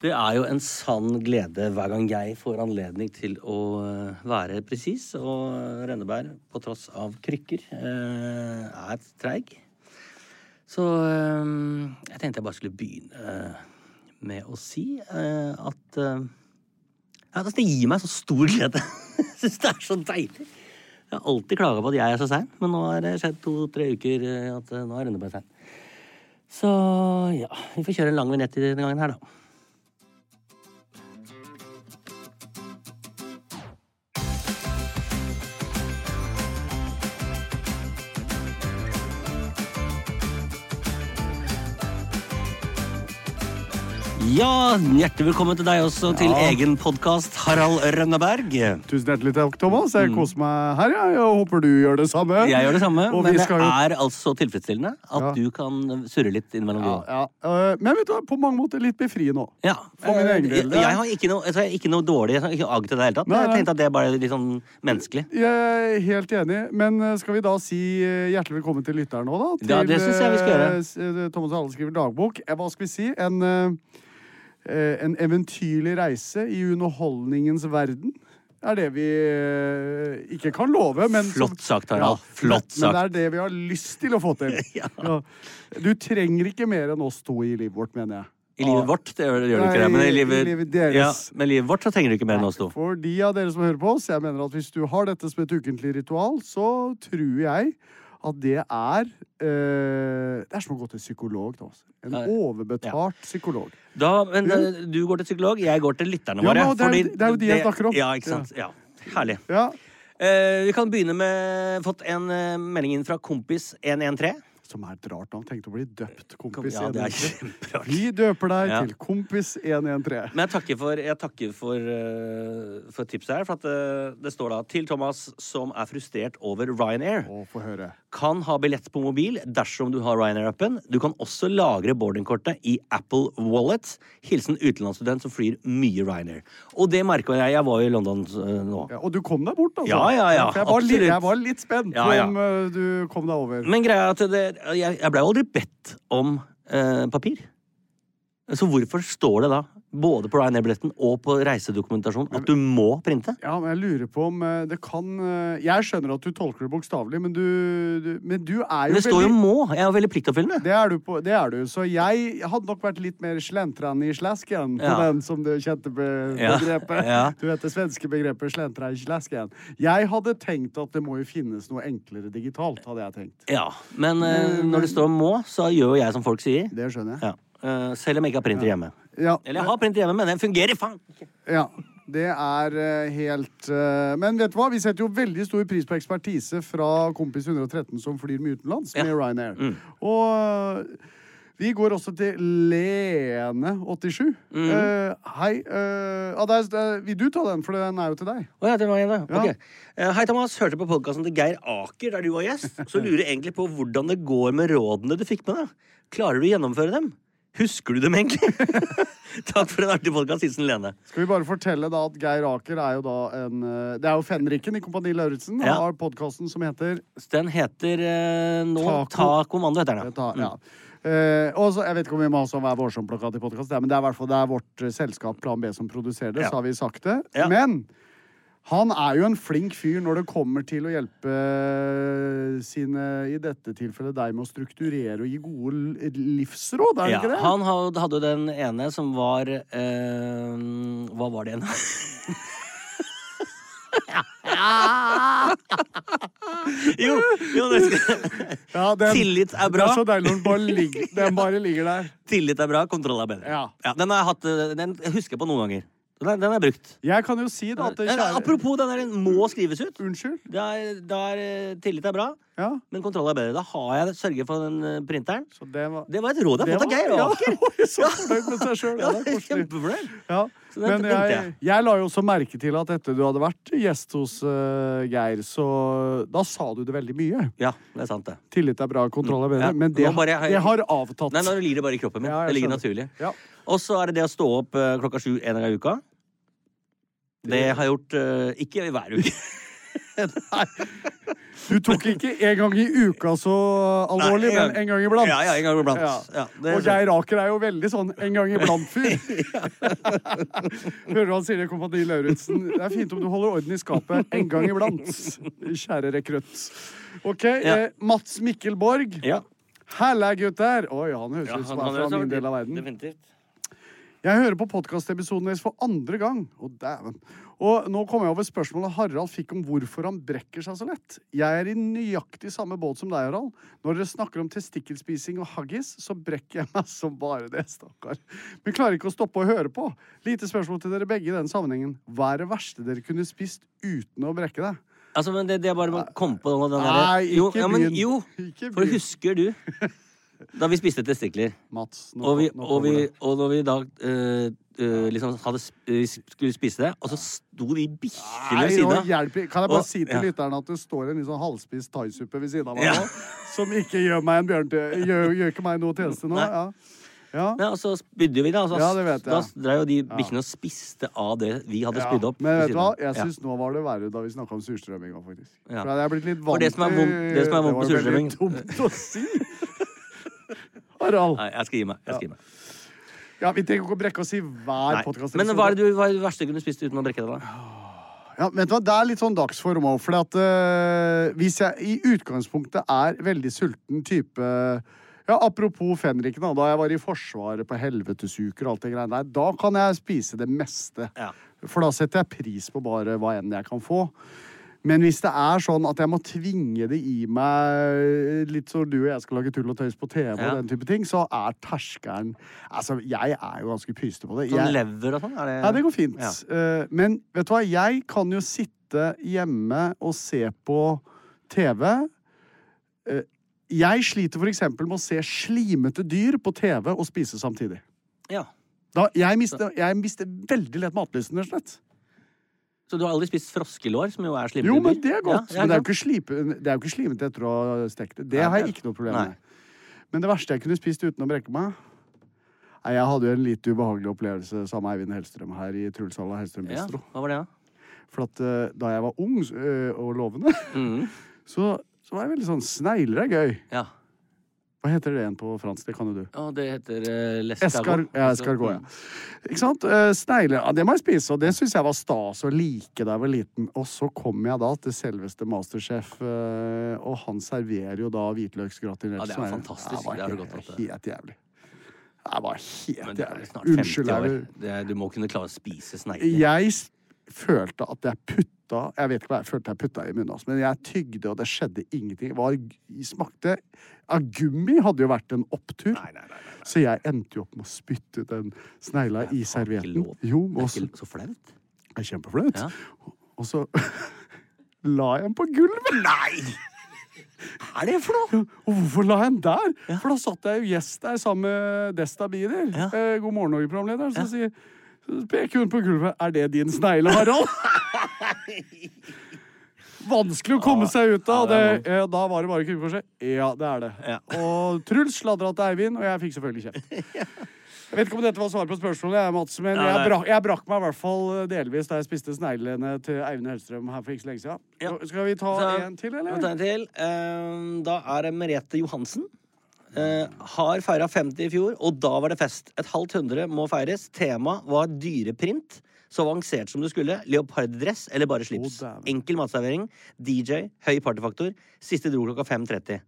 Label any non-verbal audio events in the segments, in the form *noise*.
Det er jo en sann glede hver gang jeg får anledning til å eh, være presis, og Rønneberg, på tross av krykker, eh, er treig. Så eh, jeg tenkte jeg bare skulle begynne med å si at ja, Det gir meg så stor glede. *laughs* Jeg syns det er så deilig. Jeg har alltid klaga på at jeg er så sein, men nå har det skjedd to-tre uker at nå er Rønneberg sein. Så ja, vi får kjøre en lang vignett denne gangen her, da. Ja, hjertelig velkommen til deg også, til Ja. egen podkast, Harald Rønneberg. Tusen hjertelig takk, Thomas. Jeg koser meg her. Ja. Jeg håper du gjør det samme. Mm. Jeg gjør det samme, Og men det jo- er altså så tilfredsstillende at Ja. du kan surre litt innimellom. ja, ja. Eh, Men vet du hva, på mange måter litt befriende òg. Ja. For min eh, egen del, jeg, er- jeg har ikke noe, jeg ikke noe dårlig Jeg har ikke agg til det i det hele tatt. Nei, Jeg tenkte at det er bare litt sånn menneskelig. Jeg er helt enig, men eh, skal vi da si eh, hjertelig velkommen til lytteren nå, da? Ja, det synes jeg vi skal gjøre. eh, eh, Thomas Hale skriver dagbok. Eh, Hva skal vi si? En, eh, eh, en eventyrlig reise i underholdningens verden. Er det vi eh, ikke kan love, men Flott sagt, Harald. Flott sagt. men det er det vi har lyst til å få til. *laughs* Ja. Ja. Du trenger ikke mer enn oss to i livet vårt, mener jeg. I livet vårt det gjør, det gjør du ikke det, men i livet, i livet. Ja, men livet vårt så trenger du ikke mer enn oss to. For de av dere som hører på oss, jeg mener at hvis du har dette som et ukentlig ritual, så tror jeg at det er eh, Det er som å gå til psykolog. Da. altså. En Ja. overbetalt psykolog. Da, men eh, du går til psykolog, jeg går til lytterne Ja, våre. men det er det er jo de jeg snakker om. Ja, ikke sant. Ja. Herlig. Ja. Uh, vi kan begynne med Fått en uh, melding inn fra kompis 113. Som er et rart navn. Tenkte å bli døpt kompis Ja, det er 113. kjemperart. Vi døper deg Ja. til kompis 113. Men jeg takker for, jeg takker for, uh, for tipset her. For at uh, det står da til Thomas som er frustrert over Ryanair. Å, få høre. Kan ha billett på mobil dersom du har Ryanair-appen. Du kan også lagre boardingkortet i Apple Wallet. Hilsen utenlandsstudent som flyr mye Ryanair. Og det merka jeg. Jeg var jo i London uh, nå. Ja, og du kom deg bort, altså? Ja, ja, ja, jeg, var litt, jeg var litt spent Ja, ja. om du kom deg over. Men greia er at det, jeg, jeg blei aldri bedt om eh, papir. Så hvorfor står det da, både på Ryanair-billetten og på reisedokumentasjon, at du må printe? Ja, men jeg lurer på om eh, det kan eh, Jeg skjønner at du tolker det bokstavelig, men du, du Men du er jo Men det står jo 'må'. Jeg er jo veldig pliktoppfyllende. det er, du på, det er du. Så jeg hadde nok vært litt mer slentran i slasken på Ja. den som du kjente be begrepet. ja. Du vet det svenske begrepet 'slentra i slasken. Jeg hadde tenkt at det må jo finnes noe enklere digitalt, hadde jeg tenkt. Ja, Men eh, Men- når det står 'må', så gjør jo jeg som folk sier. Det skjønner jeg. Ja. Selv om jeg ikke har printer hjemme. Ja. Eller jeg har printer hjemme, men den fungerer faen ikke. Ja, det er eh, helt eh, Men vet du hva? Vi setter jo veldig stor pris på ekspertise fra Kompis 113 som flyr mye utenlands Ja. med Ryanair. Mm. Og eh, vi går også til Lene87. Mm. Uh, hei. uh, ah, det er, er, vil du ta den, for den er jo til deg? Å ja, den var igjen, da. Ja. Okay. Uh, Hei, Thomas. Hørte på podkasten til Geir Aker der du var gjest. Så *laughs* lurer jeg egentlig på hvordan det går med rådene du fikk med deg. Klarer du å gjennomføre dem? Husker du dem egentlig? *laughs* Takk for en artig podkast. Hilsen Lene. Skal vi bare fortelle da at Geir Aker er jo da en eh, Det er jo Fenriken i Kompani Lauritzen. Ja. Har podkasten som heter Den heter eh, nå Taco. Ta kommando, heter den. Ta, ja. Eh, og så, Jeg vet ikke om vi må ha sånn Vær vårsom-plakat i podkast, men det er det er vårt eh, selskap Plan B som produserer det, Ja. så har vi sagt det. Men han er jo en flink fyr når det kommer til å hjelpe sine, i dette tilfellet deg, med å strukturere og gi gode livsråd, er det Ja, ikke det? han hadde jo den ene som var øh, Hva var det igjen? *laughs* jo, jo det skal, Ja, den- Tillit er bra. Det er så deilig når den bare ligger, den bare ligger der. Tillit er bra, kontroll er bedre. Ja. den har jeg hatt eh, Den husker jeg på noen ganger. Den, den er brukt. Jeg kan jo si da at det kjære Apropos, den der den må skrives ut. Unnskyld? Det er, er, eh, tillit er bra, Ja. men kontroll er bedre. Da har jeg sørget for den eh, printeren. Så det var Det var et råd jeg har fått av Geir *laughs* Aker. *laughs* Ja, så fornøyd med seg sjøl. *laughs* Ja, Ja, det er koselig. Kjempefornøyd. Ja. Men jeg, jeg. la jo også merke til at etter du hadde vært gjest hos uh, Geir, så da sa du det veldig mye. Ja, det er sant, det. Tillit er bra, kontroll er bedre. Ja, Men det, bare jeg- det har avtatt. Nei, nå ligger det bare i kroppen min. Ja, det ligger naturlig. Ja. Og så er det det å stå opp klokka sju en gang i uka. Det har jeg gjort uh, ikke hver uke. *laughs* Nei. Du tok ikke en gang i uka så alvorlig, Nei, en men en gang iblant. Ja, ja, en gang iblant. Ja. Ja, det- Og Geir Aker er jo veldig sånn en gang iblant-fyr. *laughs* Hører du han sier det, Kompani Lauritzen? Det er fint om du holder orden i skapet en gang iblant. Kjære rekrutt. OK, Ja. eh, Mats Mikkel Borg. Ja. Halla, gutter! Oi, han høres Ja, ut som er fra min del av verden. Definitivt. Jeg hører på podkastepisoden deres for andre gang. Å, dæven. Og nå kommer jeg over spørsmålet Harald fikk om hvorfor han brekker seg så lett. Jeg er i nøyaktig samme båt som deg, Harald. Når dere snakker om testikkelspising og haggis, så brekker jeg meg som bare det, stakkar. Men klarer ikke å stoppe å høre på. Lite spørsmål til dere begge i den sammenhengen. Hva er det verste dere kunne spist uten å brekke det? Altså, men det, det er bare å komme på den der Nei, jo, ikke ja, men, jo, Ikke for husker du *laughs* da vi spiste testikler? Mats, nå, Og, vi, nå og, vi, og når vi da eh, eh, liksom hadde, skulle spise det, og så sto de bikkjene ved siden av. Kan jeg bare Og- si til ja. lytterne at det står en sånn halvspist thaisuppe ved siden av meg Ja. nå, som ikke gjør meg en bjørnte, Gjør, gjør ikke meg noe tjeneste nå. Ja. Ja. Men, og så spydde vi, da. Og så, Ja, det vet jeg. Da drev jo de bikkjene og spiste av det vi hadde spydd opp. Men vet du hva? jeg Jeg Ja. nå var det verre da vi snakka om surstrømminga, faktisk. Ja. For jeg er blitt litt vant det som er vondt- det som er vondt med Det var veldig dumt å si. Harald. Nei, jeg skal gi meg. Jeg skal gi meg. Ja, vi trenger ikke å brekke oss i hver podkast. Men hva er det du hva er det verste du kunne spist uten å brekke deg, da? Ja, vet du hva? Det er litt sånn dagsform òg. For at, eh, hvis jeg i utgangspunktet er veldig sulten type ja, Apropos fenriken, da, da jeg var i Forsvaret på helvetesuker og alt det greiene der, da kan jeg spise det meste. Ja. For da setter jeg pris på bare hva enn jeg kan få. Men hvis det er sånn at jeg må tvinge det i meg, litt så du og jeg skal lage tull og tøys på TV, Ja. og den type ting, så er terskelen Altså, jeg er jo ganske pyste på det. Sånn Jeg- lever og sånn? Er det ja, det går fint. Ja. Eh, men vet du hva, jeg kan jo sitte hjemme og se på TV. Eh, jeg sliter eksempel med å se slimete dyr på TV og spise samtidig. Ja. Da, jeg, mister, jeg mister veldig lett matlysten, rett og slett. Så du har aldri spist froskelår, som jo er slimete? Jo, men det er godt. Ja, men det er slipe, det er jo ikke slimete etter å ha stekt det. Det har jeg ikke noe problem Nei. med. Men det verste jeg kunne spist uten å brekke meg Nei, Jeg hadde jo en litt ubehagelig opplevelse sammen med Eivind Hellstrøm her i Truls Halla Hellstrøm Ja, hva var det, da? For at eh, da jeg var ung eh, og lovende, Mhm. *laughs* så, så var jeg veldig sånn Snegler er gøy. Ja. Hva heter det igjen på fransk? Det kan jo du. Ja, det heter uh, Eskar, ja, escargot, ja. Ikke sant? Uh, Snegler, ja, det må jeg spise, og det syns jeg var stas å like da jeg var liten. Og så kom jeg da til selveste Masterchef, uh, og han serverer jo da hvitløksgratinert Ja, det er fantastisk. Det Det helt, godt hatt, det. helt jævlig. Det var helt er jævlig. Unnskyld. er, du må kunne klare å spise snegler. Jeg følte at jeg putta Jeg vet ikke hva jeg følte jeg putta i munnen, men jeg tygde, og det skjedde ingenting. Var, smakte av Gummi hadde jo vært en opptur. Nei, nei, nei. Så jeg endte jo opp med å spytte den snegla i er servietten. Jo, også, Det er ikke så flaut. det er kjempeflaut. Ja. Og så *laughs* la jeg den på gulvet. Nei! Hva er det for noe? Og hvorfor la jeg den der? For da satt jeg jo gjest der sammen med Desta Bider. Ja. eh, God morgen Norge-programlederen, så sier så peker hun på gulvet. Er det din snegle, Harald? vanskelig å komme seg ut av. Det eh, da var det bare krypekorset. Ja, det er det. Ja. Og Truls sladra til Eivind, og jeg fikk selvfølgelig kjeft. *laughs* Jeg vet ikke om dette var svaret på spørsmålet, jeg, Mats, men Ja, jeg, brak, jeg brakk meg i hvert fall delvis da jeg spiste sneglene til Eivind Hellstrøm her for ikke så lenge siden. Skal vi ta Så- en til, Vi tar eller? en til. Eh, Da er det Merete Johansen. Eh, har feira 50 i fjor, og da var det fest. Et halvt hundre må feires. Tema var dyreprint. Så avansert som du skulle. Leoparddress eller bare slips. Oh. Enkel matservering. DJ. Høy partyfaktor. Siste dro klokka 5.30.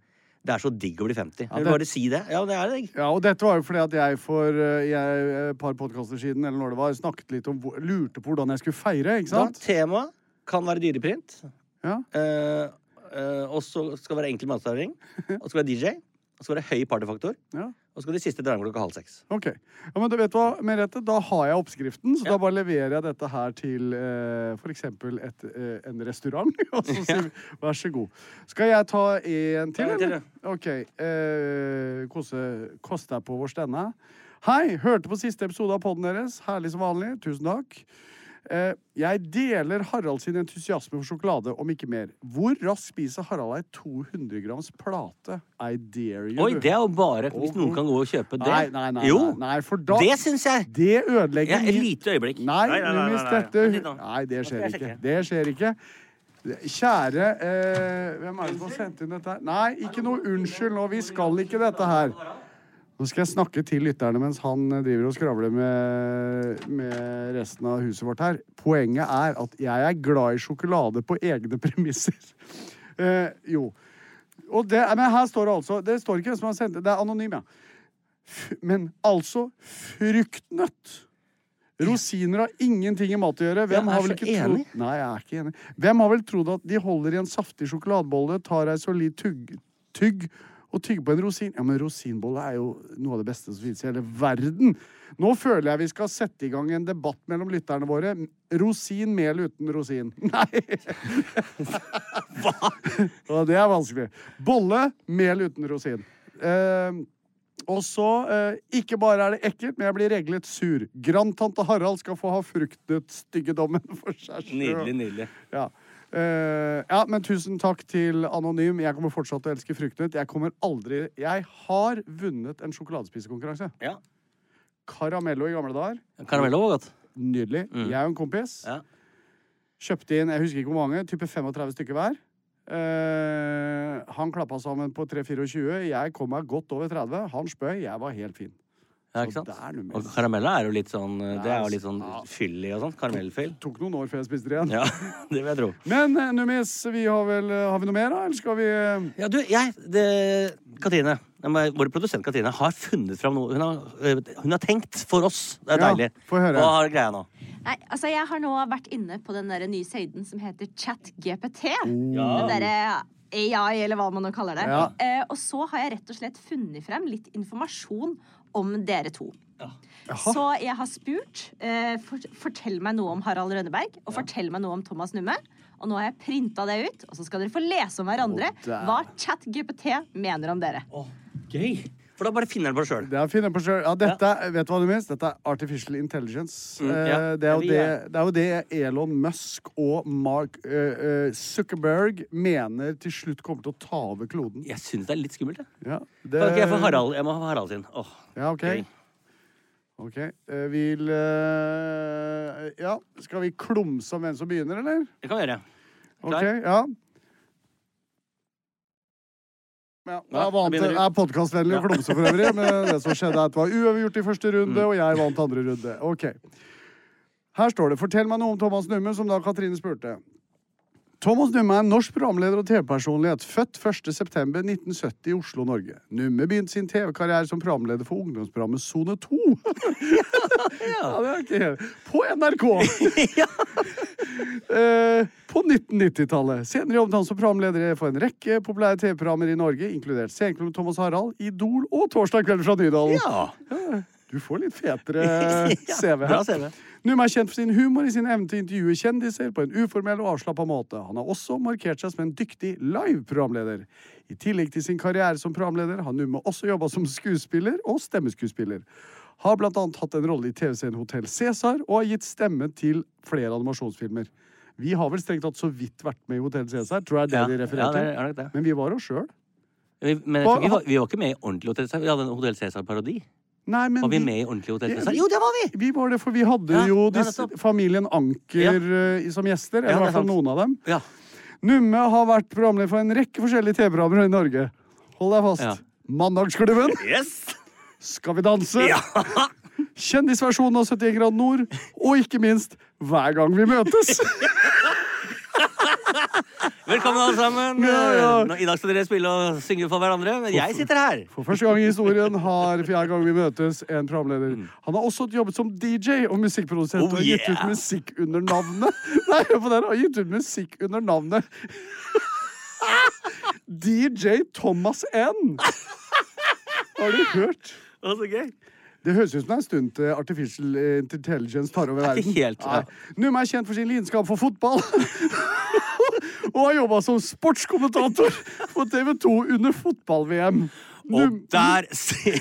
Det er så digg å bli 50. Jeg vil det- bare si det. Ja, det er det. Ja, og dette var jo fordi at jeg for eh, jeg, et par podkaster siden eller når det var, snakket litt om lurte på hvordan jeg skulle feire. ikke Da, sant? tema kan være dyreprint. Ja. Eh, eh, og så skal det være enkel matservering. *laughs* Og så skal det være DJ. Og så skal det høy partyfaktor. Ja. Og så skal de siste dra hjem klokka halv seks. Ok. Ja, men du vet hva, Merete, da har jeg oppskriften, så Ja. da bare leverer jeg dette her til eh, eksempel eh, en restaurant, *laughs* og så sier vi vær så god. Skal jeg ta en til, eller? Ok. Eh, kose, kost deg på vår stende. Hei, hørte på siste episode av podden deres. Herlig som vanlig. Tusen takk. Eh, jeg deler Harald sin entusiasme for sjokolade, om ikke mer. Hvor raskt spiser Harald ei 200 grams plate? I dare you. Oi, det er jo bare hvis noen kan gå og kjøpe det. Nei, nei, nei, jo, nei, nei, for da det syns jeg. Det ødelegger Ja, et lite øyeblikk. Nei, Nei, nei, nei. Nei, det skjer ikke. Det skjer ikke. Kjære eh, Hvem er det som har sendt inn dette her? Nei, ikke noe unnskyld nå. Vi skal ikke dette her. Nå skal jeg snakke til lytterne mens han eh, driver og skravler med, med resten av huset vårt her. Poenget er at jeg er glad i sjokolade på egne *laughs* premisser. Eh, jo. Og det, men her står det altså Det står ikke hvem som har sendt det. Det er anonym, ja. F men altså fruktnøtt. Rosiner har ingenting i mat å gjøre. Hvem har vel ikke enig. Nei, jeg er ikke enig. Hvem har vel trodd at de holder i en saftig sjokoladebolle, tar ei solid tugg, tygg og tygge på en rosin? Ja, men rosinbolle er jo noe av det beste som finnes i hele verden. Nå føler jeg vi skal sette i gang en debatt mellom lytterne våre. Rosin, mel uten rosin. *laughs* Nei! Hva? det er vanskelig. Bolle, mel uten rosin. Eh, og så, eh, ikke bare er det ekkelt, men jeg blir reglet sur. Grandtante Harald skal få ha fruktnøttstyggedommen for seg sjøl. Nydelig, nydelig. Ja. Eh, ja, men tusen takk til Anonym. Jeg kommer fortsatt til å elske fruktnøtt. Jeg kommer aldri Jeg har vunnet en sjokoladespisekonkurranse. Ja. Caramello i gamle dager. Caramello var godt. Nydelig. Jeg og en kompis Ja. kjøpte inn jeg husker ikke hvor mange, type 35 stykker hver. Uh, han klappa sammen på 3-24. Jeg kom meg godt over 30. Han spøy. Jeg var helt fin. Ja, ikke sant? Og karamella er jo litt sånn Det er jo litt sånn fyll fyllig og sånn. Karamellfyll. tok noen år før jeg spiste det igjen. Ja, *laughs* det vil jeg tro. Men eh, Numis, vi har vel eh, Har vi noe mer, da? Eller skal vi eh, Ja, du, jeg det, Katrine, vår produsent Katrine har funnet fram noe. Hun har, hun har tenkt for oss. Det er Ja, deilig. få høre. Hva har greia nå? Nei, altså Jeg har nå vært inne på den der nye søyden som heter ChatGPT. Ja. Den derre AI, eller hva man nå kaller det. Ja. Eh, og så har jeg rett og slett funnet frem litt informasjon om dere to. Så jeg har spurt eh, for, Fortell meg noe om Harald Rønneberg, og fortell meg noe om Thomas Numme. Og nå har jeg printa det ut, og så skal dere få lese om hverandre oh, hva ChatGPT mener om dere. Oh, gøy! For da bare finner den på sjøl. Det finner finne på selv. Ja, dette, vet du hva, du minst? Dette er artificial intelligence. Mm, Eh, ja. det, er det, det er jo det Elon Musk og Mark uh, eh, Zuckerberg mener til slutt kommer til å ta over kloden. Jeg syns det er litt skummelt. Jeg. Ja, det, okay, jeg Harald? Jeg må ha Harald sin. Oh, Ja, OK. Ok, Uh, Vil uh, Ja, skal vi klumse om hvem som begynner, eller? Det kan vi gjøre. Ok, Klar? ja. Ja, Ja, er, vant, jeg er podkastvennlig *laughs* og klumse for øvrig, men det som skjedde, er at det var uavgjort i første runde, Mm. og jeg vant andre runde. Ok. Her står det 'Fortell meg noe om Thomas Numme', som da Katrine spurte. Thomas Numme er en norsk programleder og TV-personlighet, født 1.9.1970 i Oslo, Norge. Numme begynte sin TV-karriere som programleder for ungdomsprogrammet Sone 2. *laughs* ja, det er ikke helt På NRK! *laughs* uh, på 1990-tallet. Senere jobbet han som programleder for en rekke populære TV-programmer i Norge, inkludert Senklubben Thomas Harald, Idol og Torsdag kveld fra Nydalen. Ja. Du får litt fetere *laughs* CV Bra her. CV. Numme er kjent for sin humor i sin evne til å intervjue kjendiser på en uformell og avslappa måte. Han har også markert seg som en dyktig live-programleder. I tillegg til sin karriere som programleder har Numme også jobba som skuespiller og stemmeskuespiller. Har blant annet hatt en rolle i TV-serien Hotell Cæsar og har gitt stemme til flere animasjonsfilmer. Vi har vel strengt tatt så vidt vært med i Hotell Cæsar, tror jeg det Ja, de ja, det det. Men vi var oss sjøl. Men vi, var, vi var ikke med i ordentlig Hotell Cæsar. Vi hadde en Hotell Cæsar-parodi. Nei, men Var vi med i ordentlig Hotell Ja, Cæsar? vi- Jo, det var vi! Vi var det, for vi hadde Ja, jo disse, familien Anker uh, som gjester. Eller Ja, i er hvert fall noen av dem. Ja. Numme har vært programleder for en rekke forskjellige TV-programmer i Norge. Hold deg fast. Ja. Mandagsklubben, *laughs* Yes! Skal vi danse, Ja. *laughs* kjendisversjonen av 71 grader nord, og ikke minst Hver gang vi møtes. *laughs* *laughs* Velkommen, alle sammen. Nå- I dag skal dere spille og synge for hverandre, men jeg sitter her. For første gang i historien har fjerde gang vi møtes en programleder. Han har også jobbet som DJ og musikkprodusent oh, yeah. og gitt ut musikk under navnet *laughs* Nei, hør på det har gitt ut musikk under navnet *laughs* DJ Thomas N. Har du hørt? Å, så gøy. Det høres ut som det er en stund til Artificial Intelligence tar over verden. Helt, ja. Numa er kjent for sin lidenskap for fotball. Og har jobba som sportskommentator på TV 2 under fotball-VM. Og der ser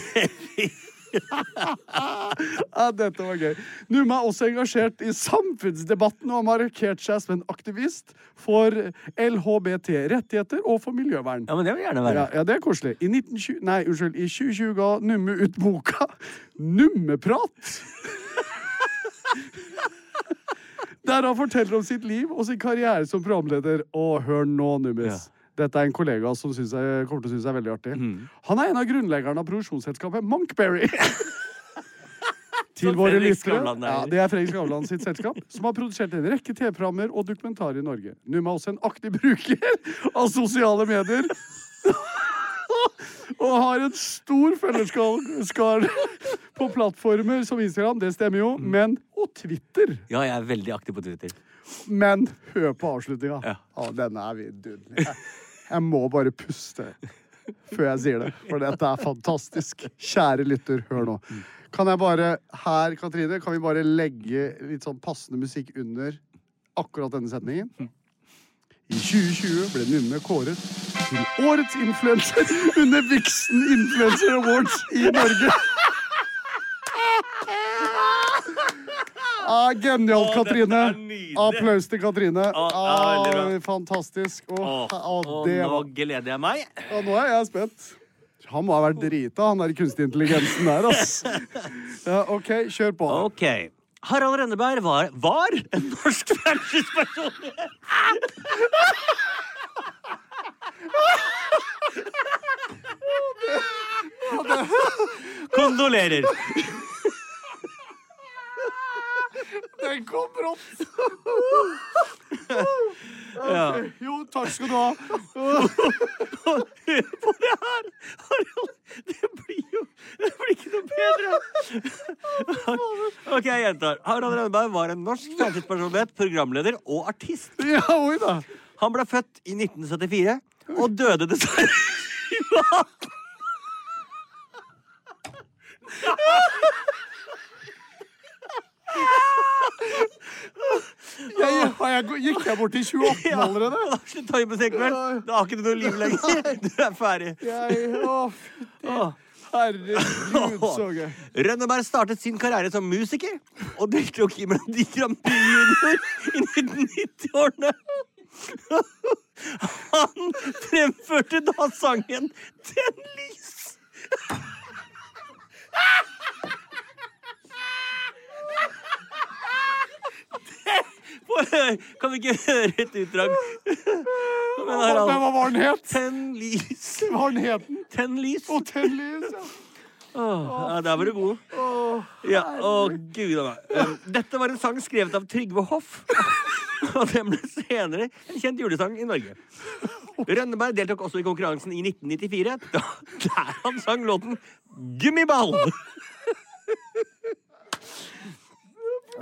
vi *laughs* Ja, dette var gøy. Numme er også engasjert i samfunnsdebatten og har markert seg som en aktivist for LHBT-rettigheter og for miljøvern. Ja, men det vil gjerne være. Ja, ja, det er koselig. I, 1920, nei, unnskyld, I 2020 ga Numme ut boka Nummeprat. *laughs* Der han forteller om sitt liv og sin karriere som programleder. Og hør nå, Nummis. Dette er en kollega som synes jeg, kommer til å synes er veldig artig. Mm. Han er en av grunnleggerne av produksjonsselskapet Monkberry. *laughs* Til våre lyttere. Er. Ja, det er Fredrik Skavlan sitt selskap, som har produsert en rekke TV-programmer og dokumentarer i Norge. Numa er også en aktiv bruker av sosiale medier. *laughs* og har en stor følgerskare på plattformer som Instagram, det stemmer jo, Mm. men og Twitter. Ja, jeg er veldig aktiv på Twitter. Men hør på avslutninga. Ja. Ja, denne er vidunderlig. Jeg, jeg må bare puste før jeg sier det, for dette er fantastisk. Kjære lytter, hør nå. Kan jeg bare her, Katrine, kan vi bare legge litt sånn passende musikk under akkurat denne setningen? I 2020 ble Numme kåret til årets influenser under Vixen Influencer Awards i Norge. Ah, genialt, Katrine. Applaus til Katrine. Ja. Ah, fantastisk. Oh, og nå var, gleder jeg meg. Og nå er jeg spent. Han må ha vært drita, han der kunstig intelligensen der, ass. *laughs* Ja, OK, kjør på. Ok. Harald Rønneberg var, var en norsk *laughs* fjernsynspersonlighet. Kondolerer. Den kom brått. Ja. Jo, takk skal du ha. Hør på det her! Det blir jo Det blir ikke noe bedre. Ok, jeg gjentar. Harald Rønneberg var en norsk fjernsynspersonlighet, programleder og artist. Ja, oi da. Han ble født i 1974 og døde dessverre i 2018. Jeg, jeg, gikk jeg bort til 2018 allerede? Da slutta vi med Senkveld. Da har ikke du noe liv lenger. *laughs* Du er ferdig. Jeg, å, herregud, så gøy. Rønneberg startet sin karriere som musiker og deltok i Melodi Grand Prix Junior i 1990-årene. Han fremførte da sangen 'Tenn lys'. Kan vi ikke høre et utdrag? Men hva var den het? Tenn lys. Hva var den heten? Tenn lys. ten lys ja. Åh, ja, der var du god. Ja, å gud a meg. Um, Dette var en sang skrevet av Trygve Hoff. *laughs* Og den ble senere en kjent julesang i Norge. Rønneberg deltok også i konkurransen i 1994, da, der han sang låten 'Gummiball'. *laughs*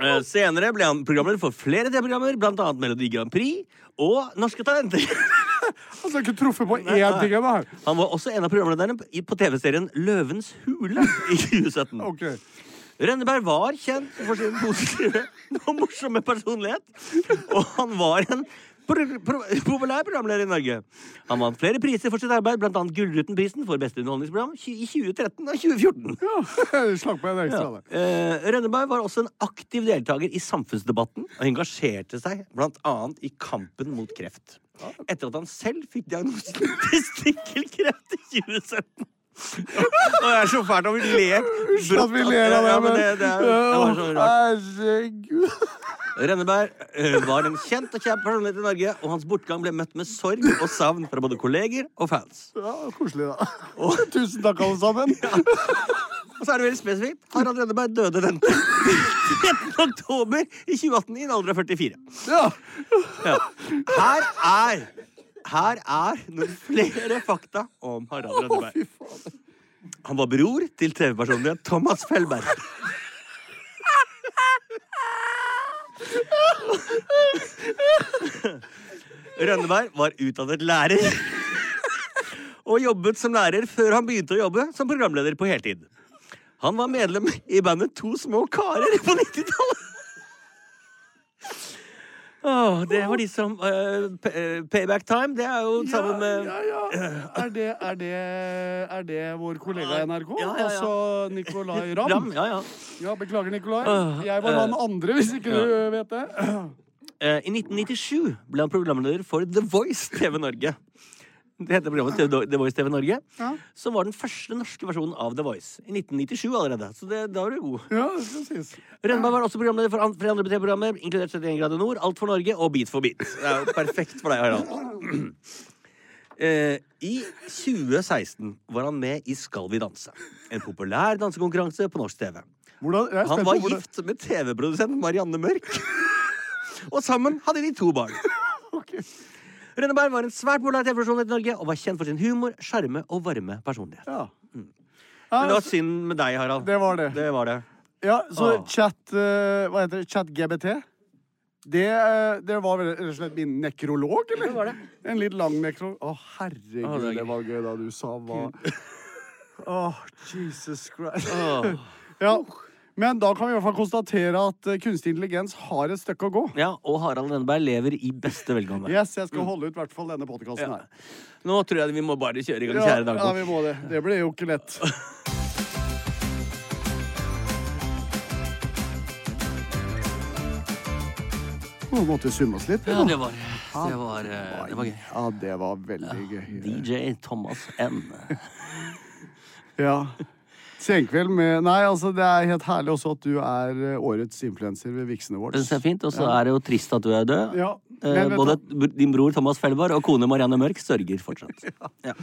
Eh, Senere ble han programleder for flere TV-programmer, bl.a. Melodi Grand Prix og Norske Talenter. *laughs* Altså, jeg har ikke truffet på Nei, én ting ennå. Han var også en av programlederne på TV-serien Løvens hule i 2017. *laughs* okay. Rønneberg var kjent for sin positive og morsomme personlighet. Og han var en Pro- pro- Populær programleder i Norge. Han vant flere priser for sitt arbeid, annet Gullruten-prisen for beste underholdningsprogram i 2013 og 2014. Ja, *laughs* Slakk på en ekstra. Ja. Eh, Rønneberg var også en aktiv deltaker i samfunnsdebatten og engasjerte seg annet i kampen mot kreft. Etter at han selv fikk diagnosen *laughs* testikkelkreft i 2017. Og det er så fælt at vi ler. Unnskyld at vi ler av det, men men det, det, er, det var så rart. Herregud. Rønneberg eh, var en kjent og kjent personlighet i Norge, og hans bortgang ble møtt med sorg og savn fra både kolleger og fans. Ja, koselig, da. *laughs* Tusen takk, alle sammen. Og så er det veldig spesifikt. Harald Rønneberg døde den 13. oktober i 2018 i en alder av 44. Ja. Ja. Her er Her er noen flere fakta om Harald Rønneberg. Han var bror til TV-personlighet Thomas Fellberg. Rønneberg var utdannet lærer og jobbet som lærer før han begynte å jobbe som programleder på heltid. Han var medlem i bandet To små karer på 90-tallet. Åh, det var de som uh, eh, Payback Time, det er jo sammen med ja, ja. Er, det, er, det, er det vår kollega i NRK? Ja, ja, ja. Altså Nicolay Ramm? Ram. Ja, ja. Ja, beklager, Nicolay. Jeg var eh, han andre, hvis ikke du vet det. Eh, I 1997 ble han programleder for The Voice TV Norge. Det heter programmet The Voice TV Norge. Ja. Som var den første norske versjonen av The Voice. I 1997 allerede. Så det, da var du god. Ja, sies. Rønneberg var også programleder for flere andre TV-programmer, inkludert 71 grader nord, Alt for Norge og Beat for beat. Det er jo perfekt for deg, Harald. *clears throat* Eh, I 2016 var han med i Skal vi danse. En populær dansekonkurranse på norsk TV. Hvordan, Han var hvordan- gift med TV-produsent Marianne Mørk. *laughs* Og sammen hadde de to barn. *laughs* Ok. Rønneberg var en svært populær TV-personlighet i Norge og var kjent for sin humor, sjarme og varme personlighet. Ja. Men det var synd med deg, Harald. det var det. Det var det. Ja, så Åh. chat eh, Hva heter det? Chat GBT? Det, eh, det var rett og slett min nekrolog, eller? Det var det. En litt lang nekrolog. Å, herregud, Åh, det det, var gøy da du sa hva Åh, Jesus Christ. Åh. Ja. Men da kan vi i hvert fall konstatere at eh, kunstig intelligens har et stykke å gå. Ja, og Harald Renneberg lever i beste velgående. *laughs* Yes, jeg skal holde ut i hvert fall denne podkasten Ja. her. Nå tror jeg vi må bare kjøre i gang, kjære ja, vi må det. Det blir jo ikke lett. *laughs* Nå måtte vi summe oss litt. Ja, det var, det var, eh, det var gøy. Ja, det var veldig gøy. DJ Thomas N. *laughs* Ja. Senkveld med Nei, altså, det er helt herlig også at du er eh, årets influenser ved Vixen Det Awards. er fint, og så er det jo trist at du er død. Ja, Eh, men Både din bror Thomas Fellbar og kone Marianne Mørk sørger fortsatt. *laughs* Ja.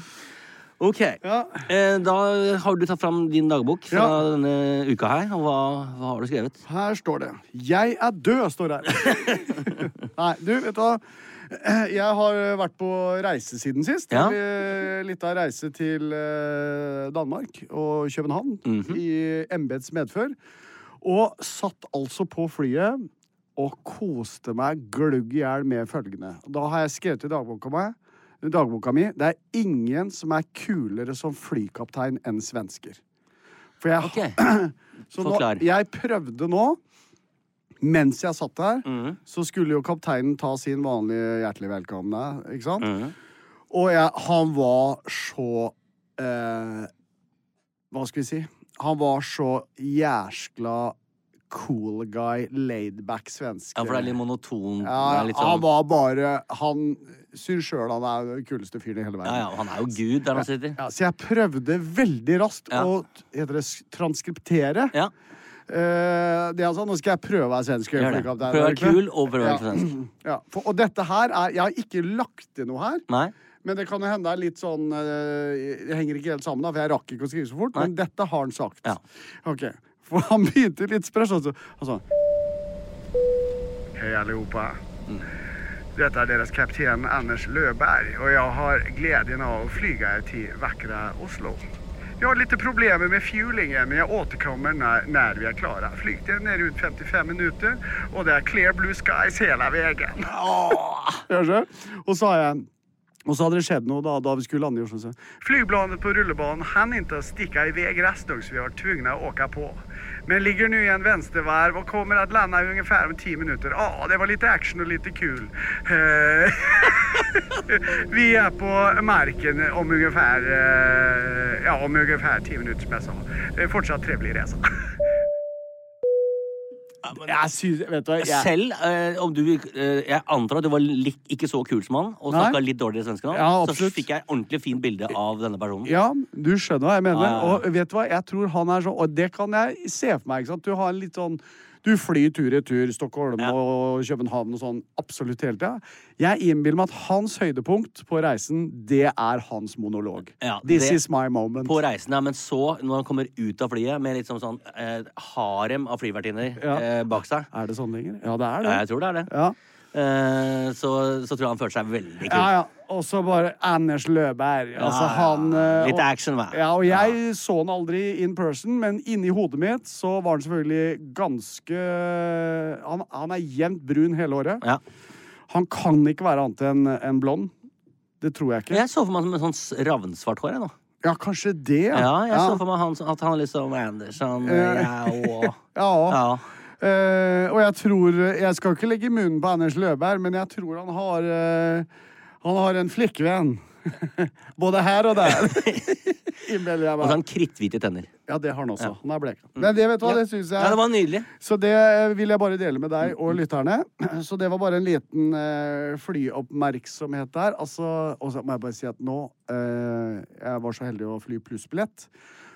Ok. Ja. Eh, Da har du tatt fram din dagbok fra Ja. denne uka her. Og hva, hva har du skrevet? Her står det 'Jeg er død', står det her. *laughs* Nei, du, vet du hva? *clears throat* Jeg har vært på reise siden sist. Ja. Litt av reise til eh, Danmark og København i embets medfør. Og satt altså på flyet og koste meg glugg i hjel med følgende. Da har jeg skrevet i dagboka mi dagboka mi det er ingen som er kulere som flykaptein enn svensker. For jeg okay. *clears throat* Forklar. jeg prøvde nå, mens jeg satt der, mm. så skulle jo kapteinen ta sin vanlige hjertelig velkomne, ikke sant? Mm. Og jeg, han var så eh, Hva skal vi si? Han var så jæskla cool guy, laidback svenske. Ja, for det er litt monoton. Ja, litt sånn... han var bare Han syns sjøl han er den kuleste fyren i hele verden. ja, ja, han er jo gud der han sitter. Ja, så jeg prøvde veldig raskt å heter det, transkriptere. Ja, Eh, det altså, Nå skal jeg prøve å være svensk. Prøv å være kul og prøv å være svensk. Ja, for, og dette her er Jeg har ikke lagt til noe her. Nei? Men det kan jo hende det er litt sånn uh, Det henger ikke helt sammen, da, for jeg rakk ikke å skrive så fort. Men dette har han sagt. Ja. Ok, For han begynte litt sprøtt. Altså. Sa Hei, allihopa. Dette er deres kaptein Anders Løberg, og jeg har gleden av å flyge til vakre Oslo. Jeg har litt problemer med fuelingen, men jeg återkommer når, når vi er klare. Flygtiden er rundt 55 minutter, og det er clear blue skies hele veien. Og så har jeg Og så hadde det skjedd noe da, da vi skulle lande i Oslo. så, på rullebanen hann ikke sticka iväg rastdag så vi var tvungna å åka på. Men ligger nu i en vänstervarv och kommer att landa ungefär om 10 minuter. Ja, det var lite action och lite kul. Eh, *laughs* vi är på marken om ungefär, eh, ja, om ungefär 10 minuter som jag sa. Fortsatt trevlig resa. *laughs* Jeg synes, vet du hva, jeg, Selv eh, om du eh, Jeg antar at du var litt, ikke så kul som han, og snakka litt dårligere svensk enn han, så fikk jeg ordentlig fint bilde av denne personen. Ja, du skjønner hva jeg mener. Ja, ja, ja. Og vet du hva, jeg tror han er sånn Og det kan jeg se for meg. ikke sant? Du har en litt sånn Du flyr tur-retur Stockholm Ja. og København og sånn absolutt hele tida. Jeg innbiller meg at hans høydepunkt på reisen, det er hans monolog. Ja, This det- is my moment. På reisen, ja, Men så, når han kommer ut av flyet med litt sånn, sånn eh, harem av flyvertinner Ja. eh, bak seg Er det sånn lenger? Ja, det er ja, det. Jeg tror det er det. Eh, så, så tror jeg han følte seg veldig kul. ja. ja. Og så bare Anders Løberg. Altså, Ja, han eh, Litt og- action, hva? Ja, og jeg så han aldri in person, men inni hodet mitt så var han selvfølgelig ganske Han, han er jevnt brun hele året. Ja. Han kan ikke være annet enn en blond. Det tror jeg ikke. Jeg så for meg med sånn ravnsvart hår. Jeg, nå. Ja, kanskje det. Ja, jeg så for meg han, at han liksom Anderson Eh, ja, og, *laughs* Ja. Ja. Eh, og jeg tror Jeg skal ikke legge munnen på Anders Løberg, men jeg tror han har uh, Han har en flikkvenn. *laughs* Både her og der. Innbiller jeg meg. han kritthvite tenner. Ja, det har han også. Han er blek. Men det vet du hva, det syns jeg Ja, det var nydelig. Så det vil jeg bare dele med deg og lytterne. *clears throat* Så det var bare en liten uh, flyoppmerksomhet der. Altså, og så må jeg bare si at nå eh, Jeg var så heldig å fly plussbillett.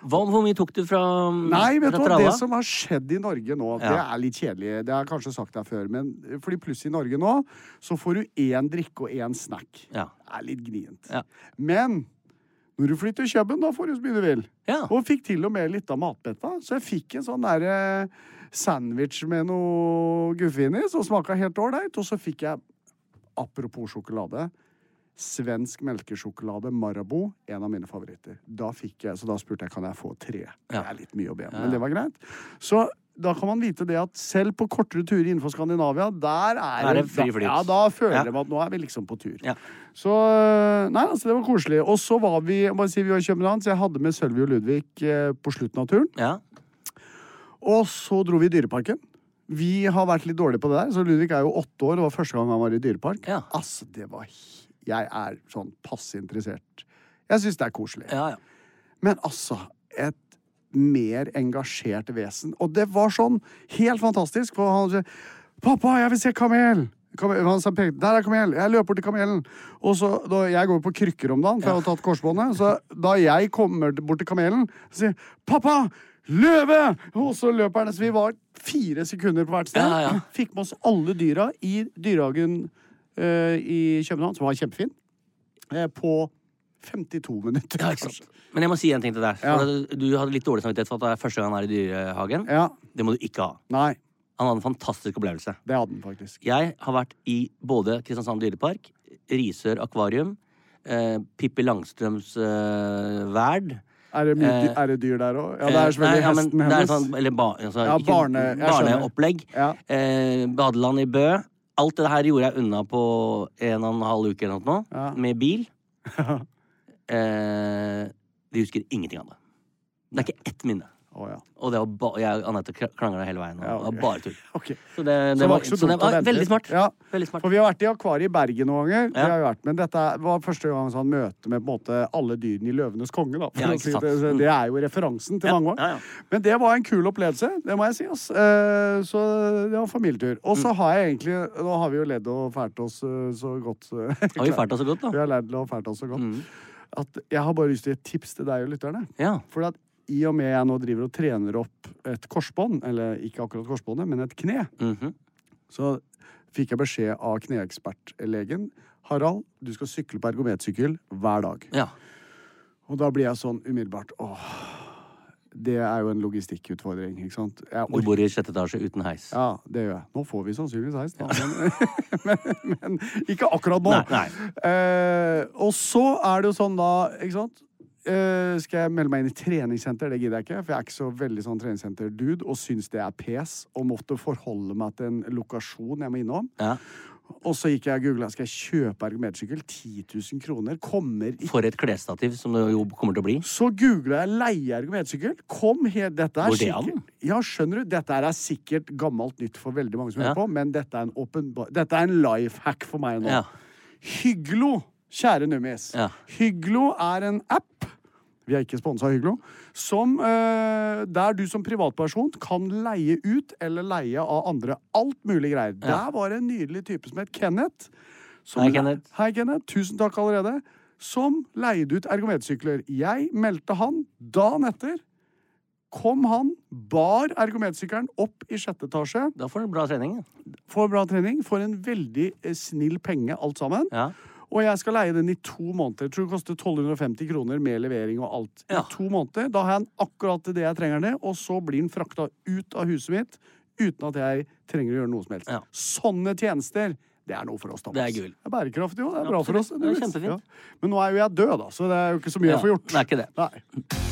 Hva, hvor mye tok du fra, Nei, vet du hva, det som har skjedd i Norge nå, det er litt kjedelig. Det har jeg kanskje sagt deg før, men fordi pluss i Norge nå, så får du én drikke og én snack. Ja. Det er litt gnient. Ja. Men når du flytter til København, da får du så mye du vil. Ja. Og fikk til og med litt av matbetta. Så jeg fikk en sånn derre sandwich med noe guffe inni, som smaka helt ålreit. Og så fikk jeg, apropos sjokolade, svensk melkesjokolade Marabou. En av mine favoritter. Da fikk jeg, Så da spurte jeg kan jeg få tre. Det er litt mye å be om, men det var greit. Så da kan man vite det at selv på kortere turer innenfor Skandinavia, der er, Er det fri flyt. Ja, da føler Ja. man at nå er vi liksom på tur. Ja. Så Nei, altså, det var koselig. Og så var vi bare si, vi var i København, så jeg hadde med Sølvi og Ludvig eh, på slutten av turen. Ja. Og så dro vi i Dyreparken. Vi har vært litt dårlige på det der, så Ludvig er jo åtte år, og det var første gang han var i dyrepark. Ja. Altså, det var Jeg er sånn passe interessert. Jeg syns det er koselig. ja, ja. Men altså, et mer engasjert vesen. Og det var sånn helt fantastisk, for han sa 'Pappa, jeg vil se kamel!' Kamel- Han sa, 'Der er kamel!' Jeg løper til kamelen. Og så, da, Jeg går på krykker om dagen, for jeg har tatt korsbåndet. Så da jeg kommer bort til kamelen, så sier 'Pappa! Løve!' Og så løper han. Så vi var fire sekunder på hvert sted. Ja, ja. Fikk med oss alle dyra i dyrehagen eh, i København, som var kjempefin, eh, på 52 minutter. Ja. Men jeg må si en ting til deg. Ja. Du, hadde litt dårlig samvittighet for at det er første gang han er i dyrehagen. Ja. Det må du ikke ha. Nei, Han hadde en fantastisk opplevelse. det hadde han faktisk. Jeg har vært i både Kristiansand dyrepark, Risør akvarium, eh, Pippi Langstrøms eh, verd. Er det, mye, Eh, er det dyr der òg? Ja, det Eh, er selvfølgelig hesten hennes. Sånn, eller ba, altså, Ja, barne- barneopplegg. Ja. Eh, badeland i Bø. Alt det her gjorde jeg unna på en og en halv uke eller noe, Ja. med bil. *laughs* eh, vi husker ingenting av det. Det er ikke ett minne. Å, ja. Og det var jeg og Anette krangla hele veien. Ja, det var bare tull. *laughs* Okay. Så det, det så var så det var veldig smart. Ja. Veldig smart. For vi har vært i akvariet i Bergen noen ganger. Ja. har vært, men dette var første gang han møte med måte alle dyrene i Løvenes konge. Da, si det. Det er jo referansen til mange år. Men det var en kul opplevelse, det må jeg si. Ass. Eh, Så det var familietur. Og Mm. så har jeg egentlig Nå har vi jo ledd og fælt oss eh, så godt. eh, Har vi fælt oss så godt, da? Vi har ledd og fælt oss så godt. Mm. At jeg har bare lyst til å gi et tips til deg og lytterne. Ja. For at i og med jeg nå driver og trener opp et korsbånd, eller ikke akkurat korsbåndet, men et kne, Mhm. så fikk jeg beskjed av kneekspertlegen Harald, du skal sykle på ergometersykkel hver dag. ja. Og da blir jeg sånn umiddelbart åh, det er jo en logistikkutfordring, ikke sant? Du bor i sjette etasje uten heis. Ja, det gjør jeg. Nå får vi sannsynligvis heis, da. Men, *laughs* men, men ikke akkurat nå. Nei, nei. Eh, og så er det jo sånn da, ikke sant? Eh, skal jeg melde meg inn i treningssenter. Det gidder jeg ikke, for jeg er ikke så veldig sånn treningssenter-dude og syns det er pes og måtte forholde meg til en lokasjon jeg må innom. Ja. Og så gikk jeg og googla skal jeg kjøpe ergometersykkel. 10 000 kroner. Kommer ikke For et klesstativ som det jo kommer til å bli. Så googla jeg leie ergometersykkel. Kom helt Dette er Går det an? sikkert Ja, skjønner du? Dette er sikkert gammelt nytt for veldig mange som Ja. hører på, men dette er en åpenbar Dette er en life hack for meg nå. Ja. Hyglo, kjære nummies. Ja. Hyglo er en app vi er ikke sponsa av Hyglo. Som, eh, der du som privatperson kan leie ut eller leie av andre alt mulig greier. Der var det en nydelig type som het Kenneth. Som Hei, Kenneth. Hei, Kenneth. Tusen takk allerede. Som leide ut ergometersykler. Jeg meldte han dagen etter. Kom han, bar ergometersykkelen opp i sjette etasje. Da får du bra trening. ja. Får bra trening, får en veldig eh, snill penge, alt sammen. Ja. Og jeg skal leie den i to måneder. Jeg tror det koster 1250 kroner med levering og alt. Ja. I to måneder. Da har jeg den akkurat det jeg trenger den, og så blir den frakta ut av huset mitt uten at jeg trenger å gjøre noe som helst. Ja. Sånne tjenester, det er noe for oss, Thomas. Det er gull. Det er bærekraftig jo. Det er bra for oss. Det er kjempefint. Men nå er jo jeg død, da, så det er jo ikke så mye Ja, jeg får gjort. det er ikke det. Nei.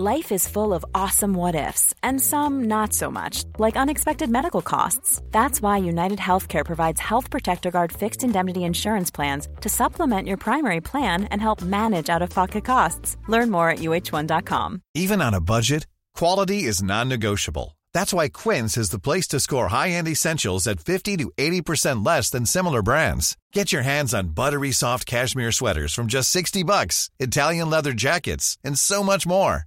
Life is full of awesome what ifs, and some not so much, like unexpected medical costs. That's why United Healthcare provides Health Protector Guard fixed indemnity insurance plans to supplement your primary plan and help manage out of pocket costs. Learn more at uh1.com. Even on a budget, quality is non-negotiable. That's why Quince is the place to score high-end essentials at 50 to 80% less than similar brands. Get your hands on buttery soft cashmere sweaters from just 60 bucks, Italian leather jackets, and so much more.